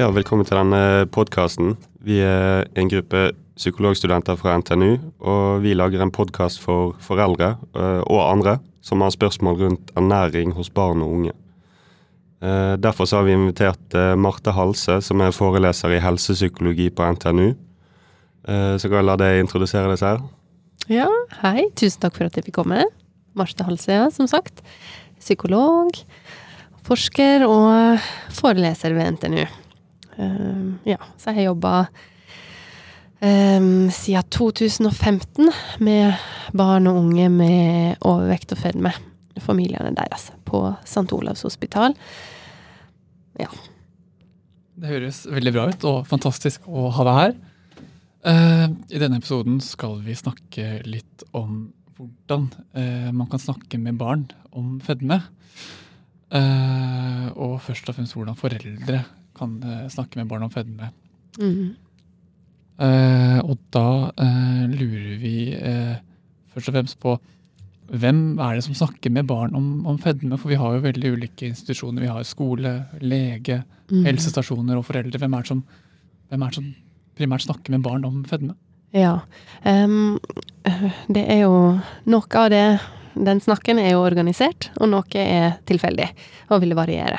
Ja, velkommen til denne podkasten. Vi er en gruppe psykologstudenter fra NTNU, og vi lager en podkast for foreldre eh, og andre som har spørsmål rundt ernæring hos barn og unge. Eh, derfor har vi invitert eh, Marte Halse, som er foreleser i helsepsykologi på NTNU. Så kan jeg la deg introdusere deg selv. Ja, hei. Tusen takk for at jeg fikk komme. Marte Halse, ja, som sagt. Psykolog, forsker og foreleser ved NTNU. Ja, så jeg har jobba um, siden 2015 med barn og unge med overvekt og fedme. Familiene deres på St. Olavs hospital. Ja. Det høres veldig bra ut, og fantastisk å ha deg her. Uh, I denne episoden skal vi snakke litt om hvordan uh, man kan snakke med barn om fedme. Og først og fremst hvordan foreldre kan snakke med barn om fedme. Mm. Uh, og da uh, lurer vi uh, først og fremst på hvem er det som snakker med barn om, om, fedme? For vi har jo veldig ulike institusjoner. Vi har skole, lege, mm. helsestasjoner og foreldre. Hvem er, som, hvem er det som, primært snakker med barn om fedme? Ja, um, det er jo Noe av det den snakken er jo organisert, og noe er tilfeldig og vil variere.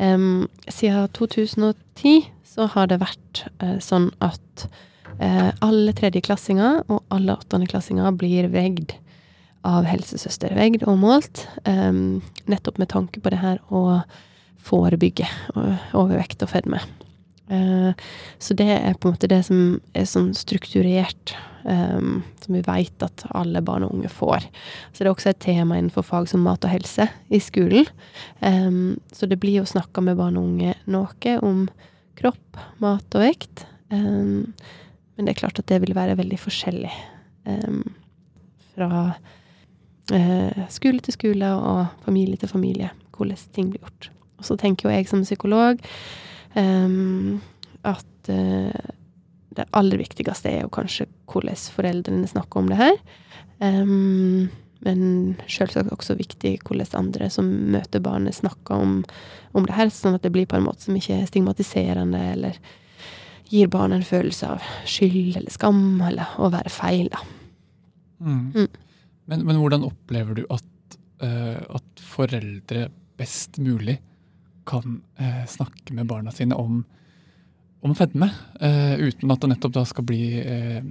Um, siden 2010 så har det vært sånn at uh, alle tredjeklassinger og alle åttendeklassinger blir vegd av helsesøster. Vegd og målt, um, nettopp med tanke på det her å forebygge overvekt og fedme. Eh, så det er på en måte det som er sånn strukturert, um, som vi veit at alle barn og unge får. Så det er også et tema innenfor fag som mat og helse i skolen. Um, så det blir jo snakka med barn og unge noe om kropp, mat og vekt. Um, men det er klart at det vil være veldig forskjellig fra uh, skole til skole og familie til familie, hvordan ting blir gjort. Og så tenker jo jeg som psykolog um, at uh, det aller viktigste er jo kanskje hvordan foreldrene snakker om det her. Um, men selvsagt også viktig hvordan andre som møter barnet, snakker om, om, det her, sånn at det blir på en måte som ikke er stigmatiserende eller gir barnet en følelse av skyld eller skam eller å være feil, da. Mm. Mm. Men, men, hvordan opplever du at, uh, at foreldre best mulig kan eh, snakke med barna sine om, om fedme, eh, uten at det nettopp da skal bli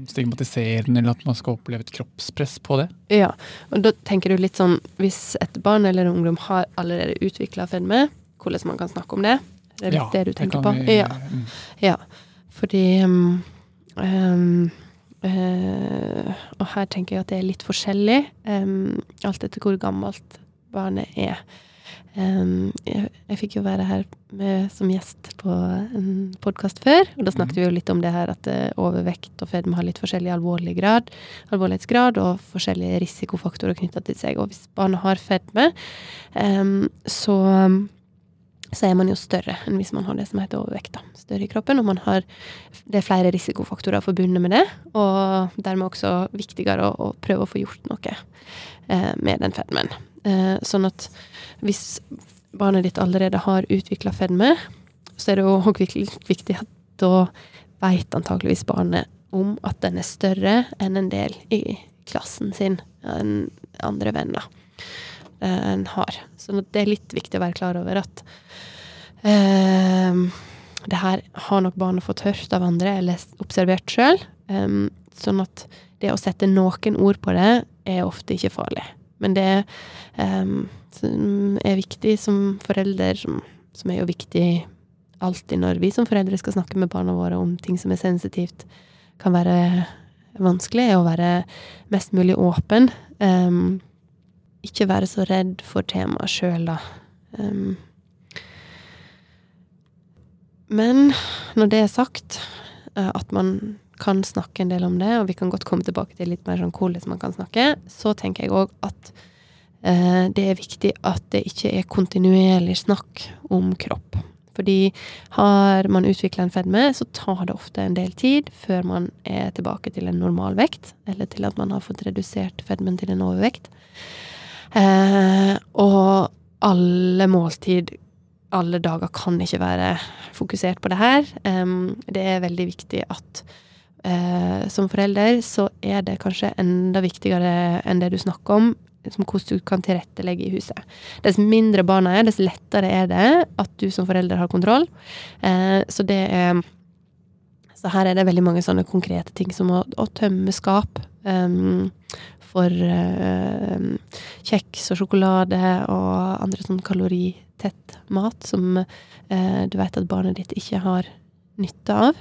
stigmatiserende, eller at man skal oppleve et kroppspress på det? Ja, og da tenker du litt sånn hvis et barn eller en ungdom har allerede utvikla fedme, hvordan man kan snakke om det? Det er litt ja, det du tenker på? Vi, ja. Mm. ja. Fordi um, um, uh, Og her tenker jeg at det er litt forskjellig, um, alt etter hvor gammelt barnet er. Jeg, jeg, fikk jo være her med, som gjest på en podkast før, og da snakket mm. vi jo litt om det her at uh, overvekt og fedme har litt forskjellig alvorlig grad, alvorlighetsgrad og forskjellige risikofaktorer knytta til seg. Og hvis barnet har fedme, så så er man jo større enn hvis man har det som heter overvekt. da. Større i kroppen, og man har, det er flere risikofaktorer forbundet med det. Og dermed også viktigere å, å prøve å få gjort noe eh, med den fedmen. Eh, sånn at hvis barnet ditt allerede har utvikla fedme, så er det òg viktig at da veit antakeligvis barnet om at den er større enn en del i klassen sin, enn andre venner eh, en har. Så det er litt viktig å være klar over at eh, det her har nok barnet fått hørt av andre eller observert sjøl. Um, sånn at det å sette noen ord på det er ofte ikke farlig. Men det um, er viktig som forelder, som, som, er jo viktig alltid når vi som foreldre skal snakke med barna våre om ting som er sensitivt, kan være vanskelig, er å være mest mulig åpen. Um, ikke være så redd for temaet sjøl, da. Um, men når det er sagt, eh, at man kan snakke en del om det, og vi kan godt komme tilbake til litt mer sånn hvordan man kan snakke, så tenker jeg òg at eh, det er viktig at det ikke er kontinuerlig snakk om kropp. Fordi har man utvikla en fedme, så tar det ofte en del tid før man er tilbake til en normal vekt, eller til at man har fått redusert fedmen til en overvekt. Eh, og alle måltid alle dager kan ikke være fokusert på det her. Um, det er veldig viktig at uh, som forelder så er det kanskje enda viktigere enn det du snakker om, som hvordan du kan tilrettelegge i huset. Dess mindre barna er, dess lettere er det at du som forelder har kontroll. Eh, så det er så her er det veldig mange sånne konkrete ting som å, å tømme skap. Um, for uh, kjeks og sjokolade og andre sånn kaloritett mat som uh, du vet at barnet ditt ikke har nytte av.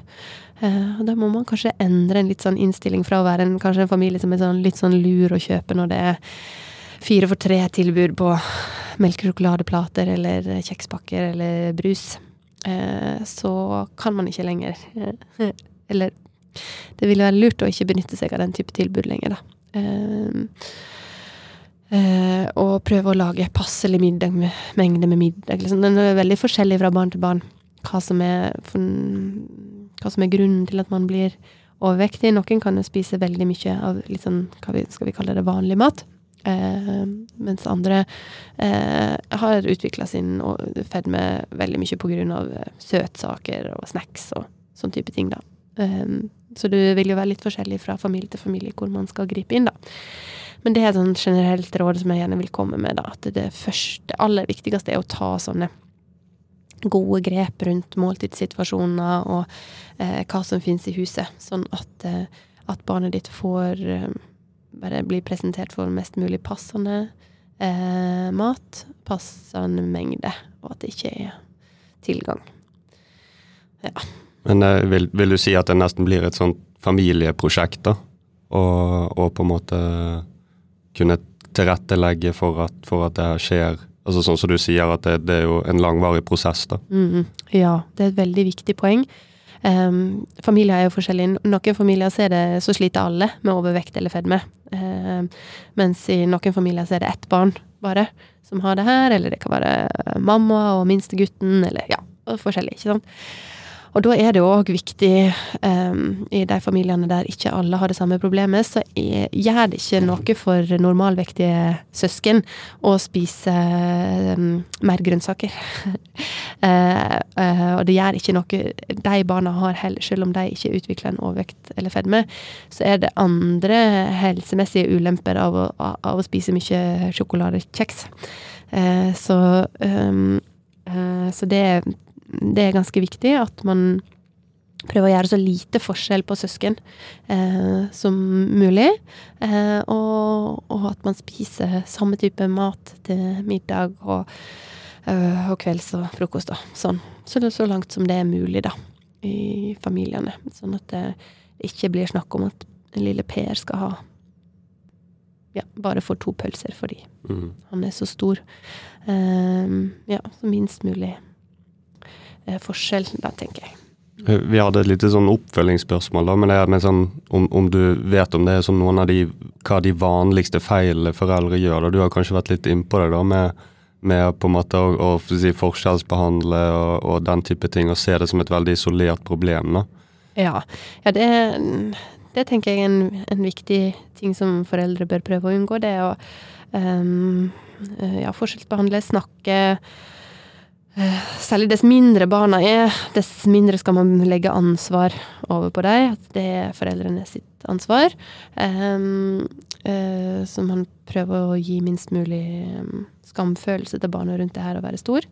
Uh, og da må man kanskje endre en litt sånn innstilling fra å være en, kanskje en familie som er sånn, litt sånn lur å kjøpe når det er fire for tre-tilbud på melkesjokoladeplater eller kjekspakker eller brus. så kan man ikke lenger Eller det ville være lurt å ikke benytte seg av den type tilbud lenger, da. Og prøve å lage passelig middag med, mengde med middag. Liksom. Den er veldig forskjellig fra barn til barn. Hva som, er, for, hva som er grunnen til at man blir overvektig. Noen kan jo spise veldig mye av litt sånn, hva vi, skal vi kalle det, vanlig mat. Eh, mens andre har utvikla sin fedme veldig mye grunn av søtsaker og snacks og sånn type ting, da. Eh, så det vil jo være litt forskjellig fra familie til familie hvor man skal gripe inn, da. Men det er et sånn generelt råd som jeg gjerne vil komme med, da. At det første, aller viktigste er å ta sånne gode grep rundt måltidssituasjoner og eh, hva som finnes i huset. Sånn at, eh, at barnet ditt får eh, bare bli presentert for mest mulig passende eh, mat, passende mengde, og at det ikke er tilgang. Ja. Men eh, vil, vil, du si at det nesten blir et sånt familieprosjekt, da? Og, og på en måte kunne tilrettelegge for at, for at det skjer? Altså Sånn som du sier, at det, det er jo en langvarig prosess, da. Mm, ja, det er et veldig viktig poeng. Um, familier er jo forskjellige. Noen familier ser det, så sliter alle med overvekt eller fedme. Um, mens i noen familier så er det ett barn bare som har det her, eller det kan være mamma og minstegutten, eller ja, forskjellig, ikke sant. Og da er det òg viktig, um, i de familiene der ikke alle har det samme problemet, så gjør det ikke noe for normalvektige søsken å spise um, mer grønnsaker. uh, uh, og det gjør ikke noe de barna har heller, selv om de ikke utvikler en overvekt eller fedme, så er det andre helsemessige ulemper av å, av å spise mye sjokoladekjeks. Uh, så, um, så det det er ganske viktig at man prøver å gjøre så lite forskjell på søsken eh, som mulig. Eh, og, og, at man spiser samme type mat til middag og, øh, og kvelds og frokost. Da. Sånn. Så, så, langt som det er mulig, da, i familiene. Sånn at det ikke blir snakk om at lille Per skal ha ja, bare får to pølser fordi mm. han er så stor. Um, ja, så minst mulig Eh, forskjell, da, tenker jeg. Eh, vi hadde et lite sånn oppfølgingsspørsmål, da, men det er med sånn, om, om, du vet om det er sånn noen av de hva de vanligste feilene foreldre gjør. da, Du har kanskje vært litt innpå det da, med, med på en måte å, å si, forskjellsbehandle og, og, den type ting, og se det som et veldig isolert problem. da. Ja, ja det, det, tenker jeg er en, en, viktig ting som foreldre bør prøve å unngå. Det er å um, ja, forskjellsbehandle, snakke Eh, særlig dess mindre barna er, dess mindre skal man legge ansvar over på dem. At det er foreldrene sitt ansvar. Um, uh, så man prøver å gi minst mulig um, skamfølelse til barna rundt det her å være stor.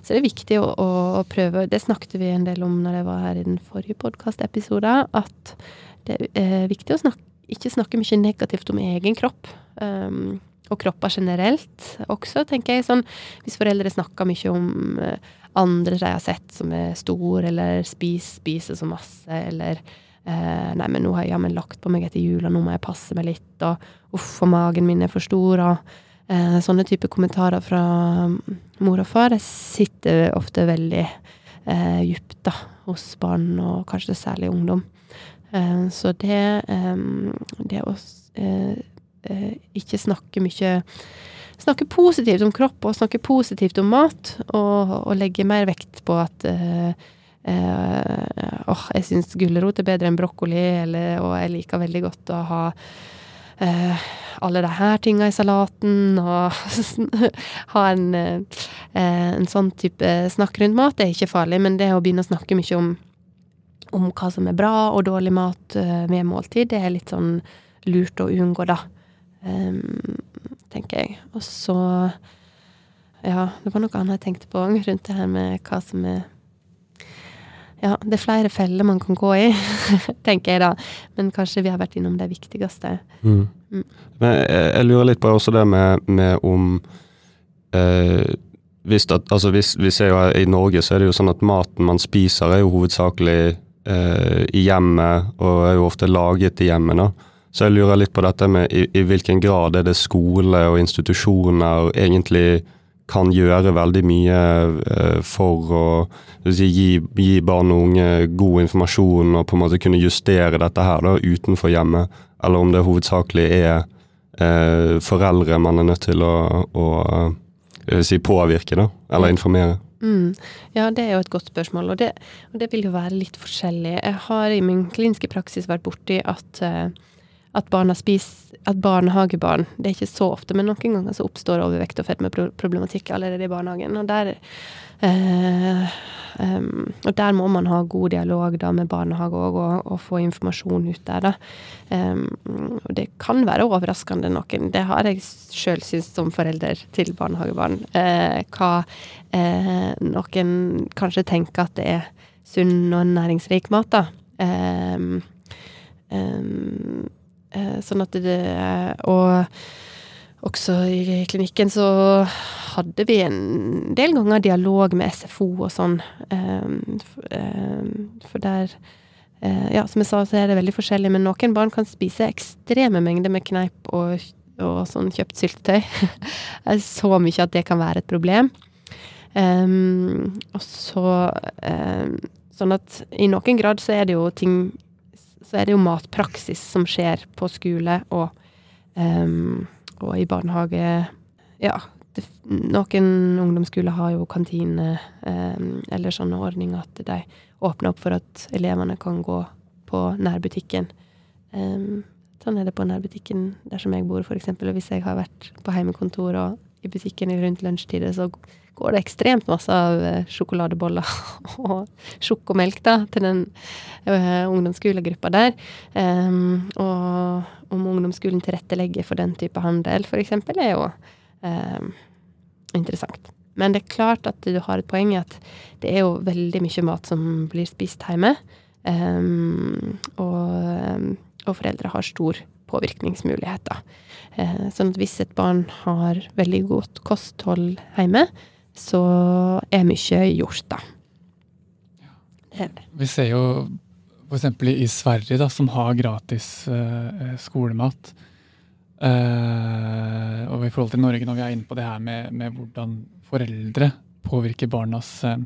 Så det er viktig å, å, å, prøve Det snakket vi en del om når jeg var her i den forrige podkastepisoden, at det er viktig å snakke, ikke snakke mye negativt om egen kropp. Um, og kropper generelt også, tenker jeg. Sånn, hvis foreldre snakker mye om uh, andre de har sett som er store, eller spis, spiser så masse, eller eh, Nei, men nå har jeg jammen lagt på meg etter jul, og nå må jeg passe meg litt, og uff, og magen min er for stor, og eh, sånne type kommentarer fra mor og far. Det sitter ofte veldig eh, djupt da, hos barn, og kanskje særlig ungdom. så det, um, det å eh, ikke snakke mye Snakke positivt om kropp og snakke positivt om mat, og, og legge mer vekt på at eh, eh, åh, jeg syns gulrot er bedre enn brokkoli, eller, og jeg liker veldig godt å ha eh, alle de her tinga i salaten, og ha en, eh, eh, en sånn type snakk rundt mat det er ikke farlig, men det å begynne å snakke mye om, om hva som er bra og dårlig mat uh, ved måltid, det er litt sånn lurt å unngå, da. Um, tenker jeg. Og så Ja, det var noe annet jeg tenkte på rundt det her med hva som er ja, det er flere feller man kan gå i, tenker jeg da. Men kanskje vi har vært innom det viktigste. Mm. Mm. Men jeg, jeg, lurer litt på også det med, med om eh, hvis, at, altså hvis, hvis jo I Norge så er det jo sånn at maten man spiser, er jo hovedsakelig eh, i hjemmet, og er jo ofte laget i hjemmet. da. Så jeg lurer litt på dette med i, i hvilken grad er det skole og institusjoner egentlig kan gjøre veldig mye eh, for å si, gi, gi, barn og unge god informasjon og på en måte kunne justere dette her da, utenfor hjemmet, eller om det hovedsakelig er eh, foreldre man er nødt til å, å eh, si, påvirke, da, eller informere. Mm. Ja, det er jo et godt spørsmål, og det, og det, vil jo være litt forskjellig. Jeg har i min kliniske praksis vært borti at uh, at spiser at barnehagebarn Det er ikke så ofte, men noen ganger så oppstår overvekt og fedmeproblematikk allerede i barnehagen. Og der, eh, um, og der må man ha god dialog da med barnehage òg, og, og, få informasjon ut der. Um, og det kan være overraskende noen. Det har jeg sjøl syntes som forelder til barnehagebarn. Eh, hva eh, noen kanskje tenker at det er sunn og næringsrik mat, da. Um, sånn at det Og også i klinikken så hadde vi en del ganger dialog med SFO og sånn. For der eh, Ja, som jeg sa, så er det veldig forskjellig, men noen barn kan spise ekstreme mengder med kneip og, og sånn kjøpt syltetøy. så mye at det kan være et problem. Um, og så Sånn at i noen grad så er det jo ting så er det jo matpraksis som skjer på skole og, um, og i barnehage. Ja, det, noen ungdomsskoler har jo kantine um, eller sånne ordninger at de åpner opp for at elevene kan gå på nærbutikken. Um, sånn er det på nærbutikken der som jeg bor, f.eks. Hvis jeg har vært på heimekontor og i butikken rundt lunsjtider, så går det ekstremt masse av eh, sjokoladeboller og sjokomelk da, til den uh, ungdomsskolegruppa der. Um, og om ungdomsskolen tilrettelegger for den type handel, f.eks., er jo um, interessant. Men det er klart at du har et poeng i at det er jo veldig mye mat som blir spist hjemme. Um, og, og foreldre har stor påvirkningsmulighet, da. Uh, sånn at hvis et barn har veldig godt kosthold hjemme, så er mye gjort, da. Vi ser jo f.eks. i Sverige, da, som har gratis uh, skolemat. Uh, og i forhold til Norge, når vi er inne på det her med, med hvordan foreldre påvirker barnas uh,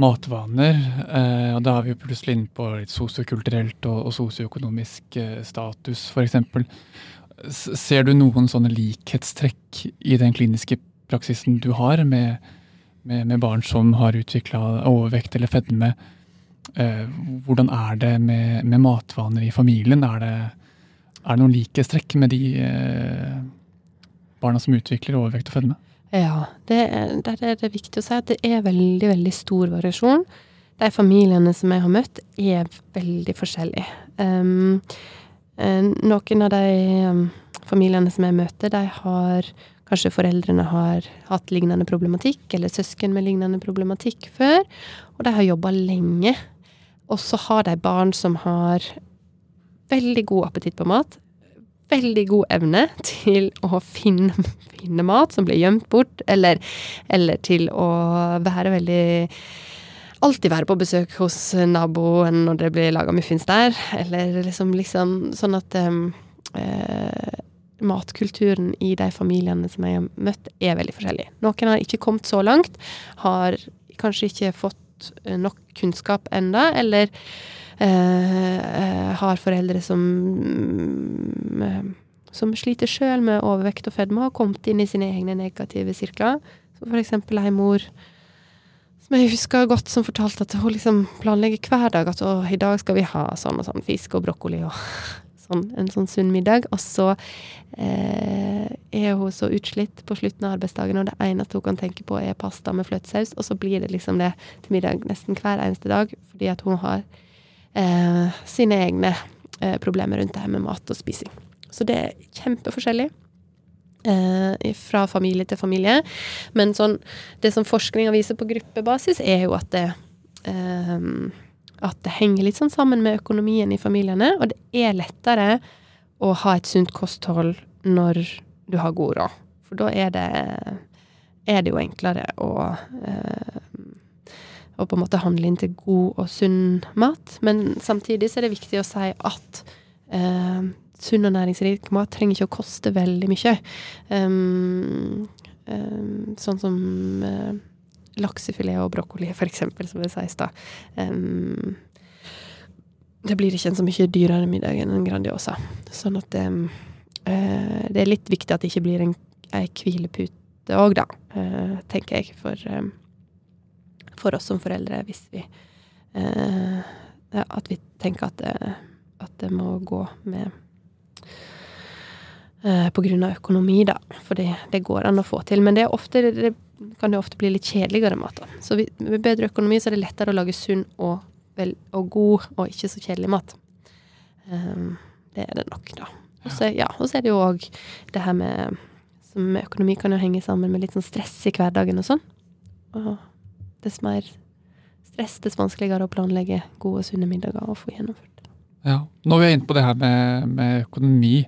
matvaner. og da er vi plutselig inne på litt sosiokulturelt og, og sosioøkonomisk status, f.eks. Ser du noen sånne likhetstrekk i den kliniske praksisen du har med, med, med barn som har utvikla overvekt eller fedme. Eh, hvordan er det med, med, matvaner i familien? Er det, er det noen likhetstrekk med de eh, barna som utvikler overvekt og fedme? Ja, det, der er det viktig å si at det er veldig, veldig stor variasjon. De familiene som jeg har møtt, er veldig forskjellige. Um, noen av de um, familiene som jeg møter, de har Kanskje foreldrene har hatt lignende problematikk, eller søsken med lignende problematikk før, og de har jobba lenge. Og så har de barn som har veldig god appetitt på mat, veldig god evne til å finne, finne mat som blir gjemt bort, eller, eller, til å være veldig Alltid være på besøk hos naboen når det blir laga muffins der, eller liksom, liksom sånn at um, eh, matkulturen i de familiene som jeg har møtt, er veldig forskjellig. Noen har ikke kommet så langt, har kanskje ikke fått nok kunnskap enda, eller har foreldre som mm, som sliter sjøl med overvekt og fedme, har kommet inn i sine egne negative sirkler. Så for eksempel ei mor som jeg husker godt, som fortalte at hun liksom planlegger hver dag at å, i dag skal vi ha sånn og sånn fisk og brokkoli og sånn, en sånn sunn middag. Og så eh, er hun så utslitt på slutten av arbeidsdagen, og det eneste hun kan tenke på, er pasta med fløtesaus. Og så blir det liksom det til middag nesten hver eneste dag, fordi at hun har eh, sine egne eh, problemer rundt det her med mat og spising. Så det er kjempeforskjellig. Eh, fra familie til familie. Men sånn, det som forskninga viser på gruppebasis, er jo at det eh, at det henger litt sånn sammen med økonomien i familiene. Og det er lettere å ha et sunt kosthold når du har god råd. For da er det, er det jo enklere å, eh, å på en måte handle inn til god og sunn mat. Men samtidig så er det viktig å si at eh, sunn og næringsrik mat trenger ikke å koste veldig mye. Um, um, sånn som uh, laksefilet og brokkoli, for eksempel, som det sies da. Um, det blir ikke en så mye dyrere middag enn en Grandiosa. Sånn at det, uh, det er litt viktig at det ikke blir en, en hvilepute òg, da, uh, tenker jeg, for, um, for, oss som foreldre, hvis vi uh, At vi tenker at det, at det må gå med på grunn av økonomi, da. For det, det, går an å få til. Men det er ofte det, kan jo ofte bli litt kjedeligere mat. da. Så med bedre økonomi så er det lettere å lage sunn og, vel, og god og ikke så kjedelig mat. Um, det er det nok, da. Og så ja, er det jo òg det her med som økonomi kan jo henge sammen med litt sånn stress i hverdagen og sånn. Og dess mer stress, dess vanskeligere å planlegge gode, sunne middager og få gjennomført. Ja, Når vi er inne på det her med, med økonomi,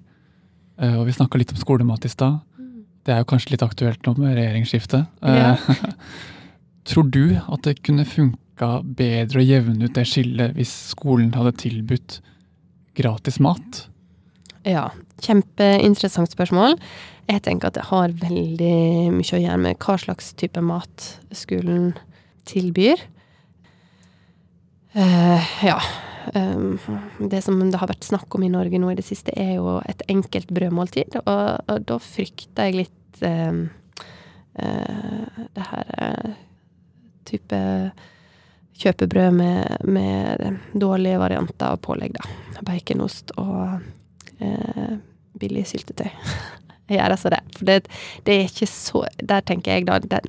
eh, og vi snakka litt om skolemat i stad, det er jo kanskje litt aktuelt nå med regjeringsskiftet. Ja. Eh, tror du at det kunne funka bedre å jevne ut det skillet hvis skolen hadde tilbudt gratis mat? Ja, kjempeinteressant spørsmål. Jeg tenker at det har veldig mye å gjøre med hva slags type mat skolen tilbyr. Uh, ja. Um, det som det har vært snakk om i Norge nå i det siste, er jo et enkelt brødmåltid. Og, og da frykter jeg litt um, uh, det her uh, type kjøpebrød med, med, dårlige varianter av pålegg, da. Baconost og billig syltetøy. jeg gjør altså det. For det, det, er ikke så Der tenker jeg, da Der,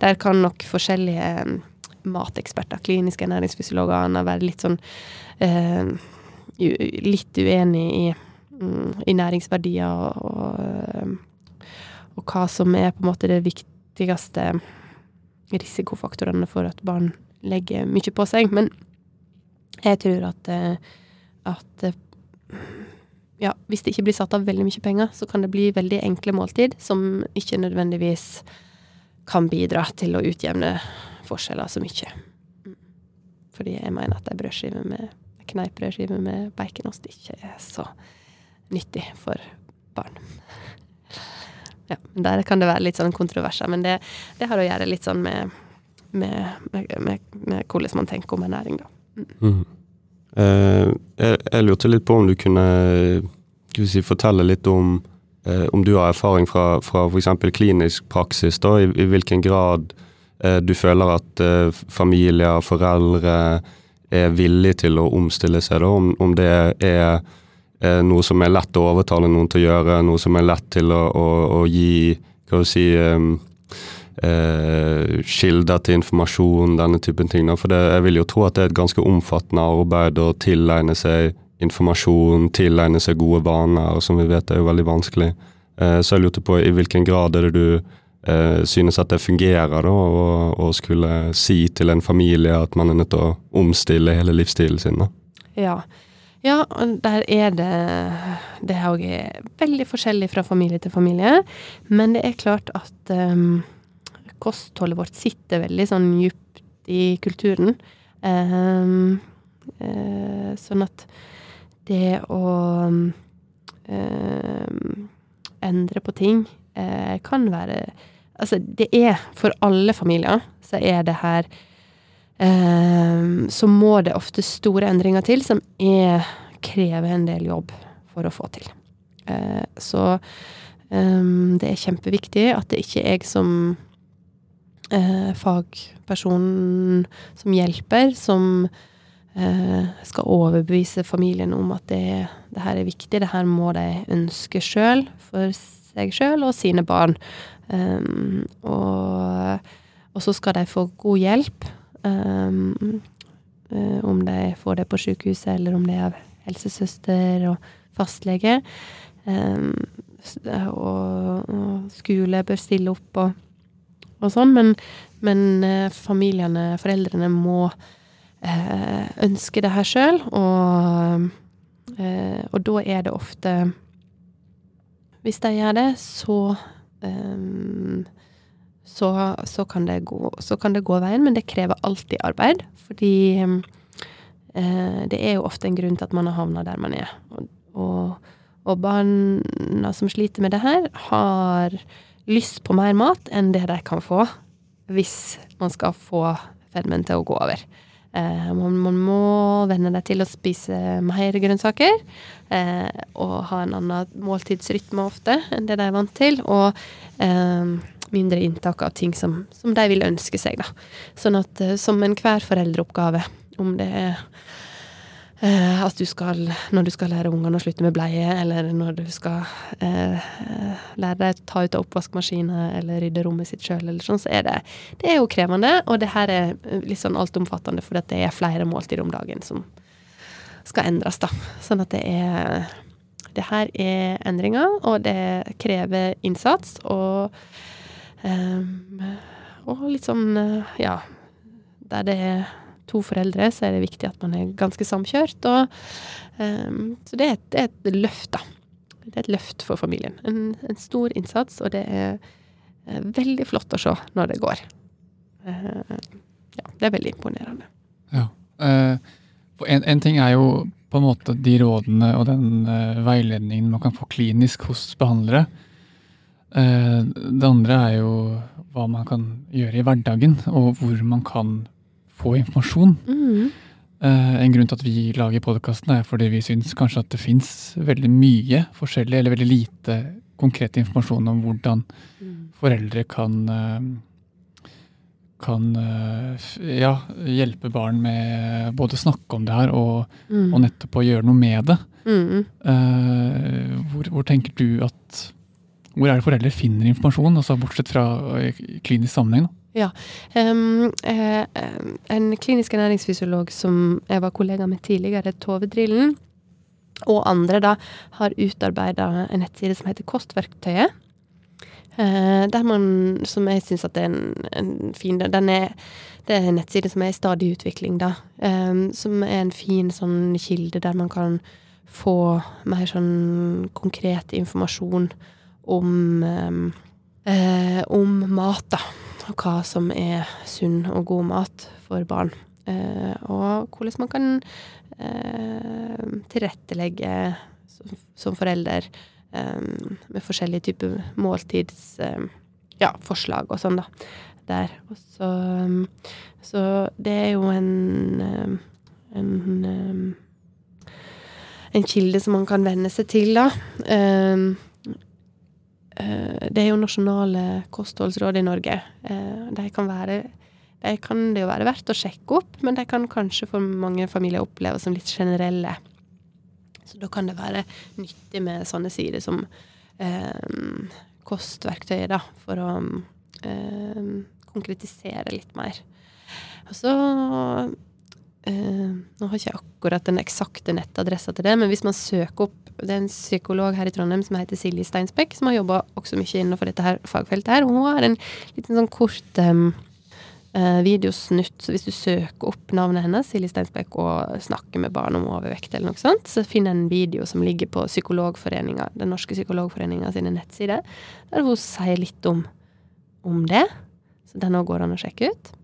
der kan nok forskjellige mateksperter, kliniske ernæringsfysiologer, være litt sånn eh, litt uenig i, mm, i næringsverdier og, og, og, hva som er på en måte det viktigste risikofaktorene for at barn legger mye på seg. Men jeg tror at, eh, at ja, hvis det ikke blir satt av veldig mye penger, så kan det bli veldig enkle måltid som ikke nødvendigvis kan bidra til å utjevne forskjeller så mye. Mm. Fordi jeg mener at ei brødskive med kneippbrødskive med baconost ikke er så nyttig for barn. Ja, Der kan det være litt sånn kontroverser, men det, det har å gjøre litt sånn med, med, med, med hvordan man tenker om ernæring, da. Mm. Eh, jeg, lurte litt på om du kunne si, fortelle litt om eh, om du har erfaring fra, fra f.eks. klinisk praksis, da, i, i hvilken grad eh, du føler at familier, foreldre, er villige til å omstille seg, da, om, om det er, noe som er lett å overtale noen til å gjøre, noe som er lett til å, å, å gi hva skal si, eh, kilder til informasjon, denne typen ting. For det, jeg vil jo tro at det er et ganske omfattende arbeid å tilegne seg informasjon, tilegne seg gode vaner, som vi vet er jo veldig vanskelig. Eh, så jeg lurte på i hvilken grad er det du eh, synes at det fungerer da, å, skulle si til en familie at man er nødt til å omstille hele livsstilen sin. da. Ja. ja, der er det Det er òg veldig forskjellig fra familie til familie. Men det er klart at um, kostholdet vårt sitter veldig sånn djupt i kulturen. Um, uh, sånn at det å um, endre på ting uh, kan være Altså, det er for alle familier så er det her Så må det ofte store endringer til, som er, krever en del jobb for å få til. Uh, så det er kjempeviktig at det ikke er jeg som uh, fagpersonen som hjelper, som eh, skal overbevise familien om at det, det, her er viktig, det her må de ønske sjøl, for seg sjøl og sine barn. Um, og, og, så skal de få god hjelp, um, om de får det på sykehuset, eller om det er helsesøster og fastlege. Um, og, og, skole bør stille opp og, og sånn, men, men uh, familiene, foreldrene, må eh, ønske det her sjøl, og, eh, og da er det ofte Hvis de gjør det, så eh, så, så, kan gå, så, kan det gå, veien, men det krever alltid arbeid. Fordi um, det er jo ofte en grunn til at man har havna der man er. Og, og og barna som sliter med det her, har lyst på mer mat enn det de kan få hvis man skal få fedmen til å gå over. Eh, man, man, må venne deg til å spise mer grønnsaker. Eh, og ha en annen måltidsrytme ofte enn det de er vant til. Og eh, mindre inntak av ting som, som, de vil ønske seg. Da. Sånn at eh, som enhver foreldreoppgave, om det er at du skal, når du skal lære ungene å slutte med bleie, eller når du skal eh, lære deg å ta ut av oppvaskmaskinen eller rydde rommet sitt sjøl, eller sånn, så er det Det er jo krevende, og det her er litt sånn altomfattende, for det er flere måltider om dagen som skal endres, da. Sånn at det er Det her er endringer, og det krever innsats, og eh, Og litt sånn, eh, ja Der det er to foreldre, så er det viktig at man er ganske samkjørt. Og, um, så det er, et, det er, et, løft, da. Det er et løft for familien. En, en stor innsats, og det er uh, veldig flott å se når det går. Uh, ja, det er veldig imponerende. Ja. Uh, en, en, ting er jo på en måte de rådene og den veiledningen man kan få klinisk hos behandlere. det andre er jo hva man kan gjøre i hverdagen, og hvor man kan få informasjon. Mm. Uh, en grunn til at vi lager podkasten, er fordi vi syns kanskje at det fins veldig mye forskjellig, eller veldig lite konkret informasjon om hvordan mm. foreldre kan uh, kan uh, ja, hjelpe barn med både å snakke om det her og, mm. og nettopp å gjøre noe med det. Mm. Hvor, hvor, tenker du at Hvor er det foreldre finner informasjon, altså bortsett fra klinisk sammenheng? Da? Ja. Um, eh, en klinisk ernæringsfysiolog som jeg var kollega med tidligere, Tove Drillen, og andre da, har utarbeida en nettside som heter Kostverktøyet. Uh, der man, som jeg syns er en, en fin den er, Det er en nettside som er i stadig utvikling, da. Um, som er en fin sånn kilde der man kan få mer sånn konkret informasjon om uh, om mat, da og hva som er sunn og god mat for barn. Eh, og hvordan man kan eh, tilrettelegge som, forelder eh, med forskjellige typer måltidsforslag ja, og sånn, da. Der. Og så, så det er jo en, en en kilde som man kan venne seg til, da. Eh, det er jo nasjonale kostholdsråd i Norge. Eh, de kan være de kan det jo være verdt å sjekke opp, men de kan kanskje for mange familier oppleves som litt generelle. Så da kan det være nyttig med sånne sider som eh, kostverktøy, da, for å eh, konkretisere litt mer. Og så Nå har ikke jeg akkurat den eksakte nettadressa til det, men hvis man søker opp det er en psykolog her i Trondheim som heter Silje Steinsbekk, som har jobba også mye innenfor dette her fagfeltet her. Hun har en liten sånn kort um, videosnutt, så hvis du søker opp navnet hennes, Silje Steinsbekk, og snakker med barn om overvekt eller noe sånt, så finner en video som ligger på Psykologforeninga, Den norske psykologforeninga sine nettsider, der hun sier litt om, om det. Så den òg går an å sjekke ut.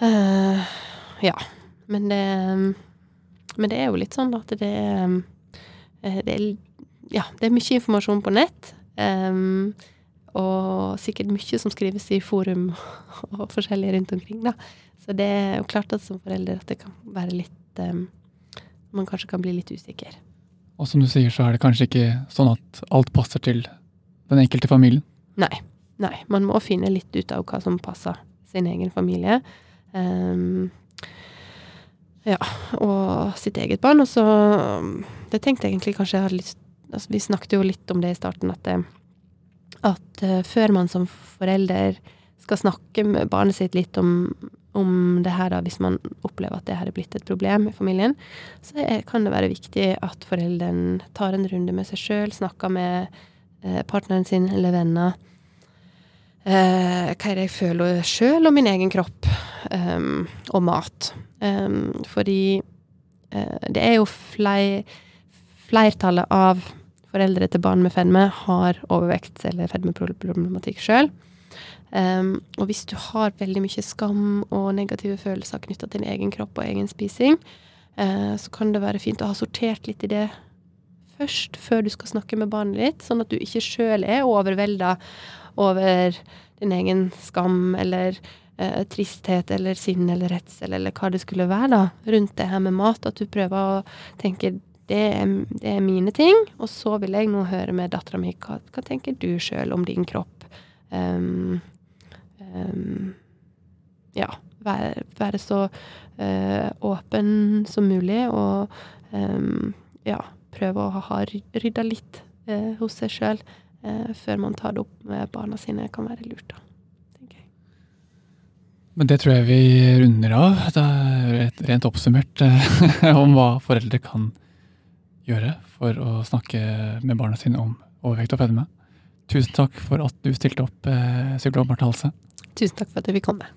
Uh, ja. Men det Men det er jo litt sånn at det er Eh, det er, ja, det er mye informasjon på nett. Um, og sikkert mye som skrives i forum og forskjellig rundt omkring, da. Så det er jo klart at som forelder at det kan være litt um, Man kanskje kan bli litt usikker. Og som du sier, så er det kanskje ikke sånn at alt passer til den enkelte familien? Nei. Nei. Man må finne litt ut av hva som passer sin egen familie. Um, Ja, og sitt eget barn. Og så Det tenkte jeg egentlig kanskje jeg hadde lyst altså Vi snakket jo litt om det i starten, at, det, at uh, før man som forelder skal snakke med barnet sitt litt om, om det her, da, hvis man opplever at det her er blitt et problem i familien, så er, kan det være viktig at forelderen tar en runde med seg sjøl, snakker med uh, partneren sin eller venner Uh, hva er det jeg føler sjøl om min egen kropp um, og mat. Um, fordi uh, det er jo flei, flertallet av foreldre til barn med fedme har overvekt eller fedmeproblematikk sjøl. Um, og hvis du har veldig mye skam og negative følelser knytta til din egen kropp og egen spising, uh, så kan det være fint å ha sortert litt i det først, før du skal snakke med barnet ditt, sånn at du ikke sjøl er overvelda over din egen skam eller eh, tristhet eller sinn eller redsel eller hva det skulle være da, rundt det her med mat. At du prøver å tenke det er, det er mine ting, og så vil jeg nå høre med dattera mi hva, hva tenker du sjøl om din kropp. Um, um, ja, være, være så uh, åpen som mulig og um, ja, prøve å ha rydda litt uh, hos seg sjøl uh, før man tar det opp med barna sine, kan være lurt. da. Men det tror jeg vi runder av. Det er rent oppsummert eh, om hva foreldre kan gjøre for å snakke med barna sine om overvekt og fedme. Tusen takk for at du stilte opp, eh, psykolog Marte Halse. Tusen takk for at du fikk komme.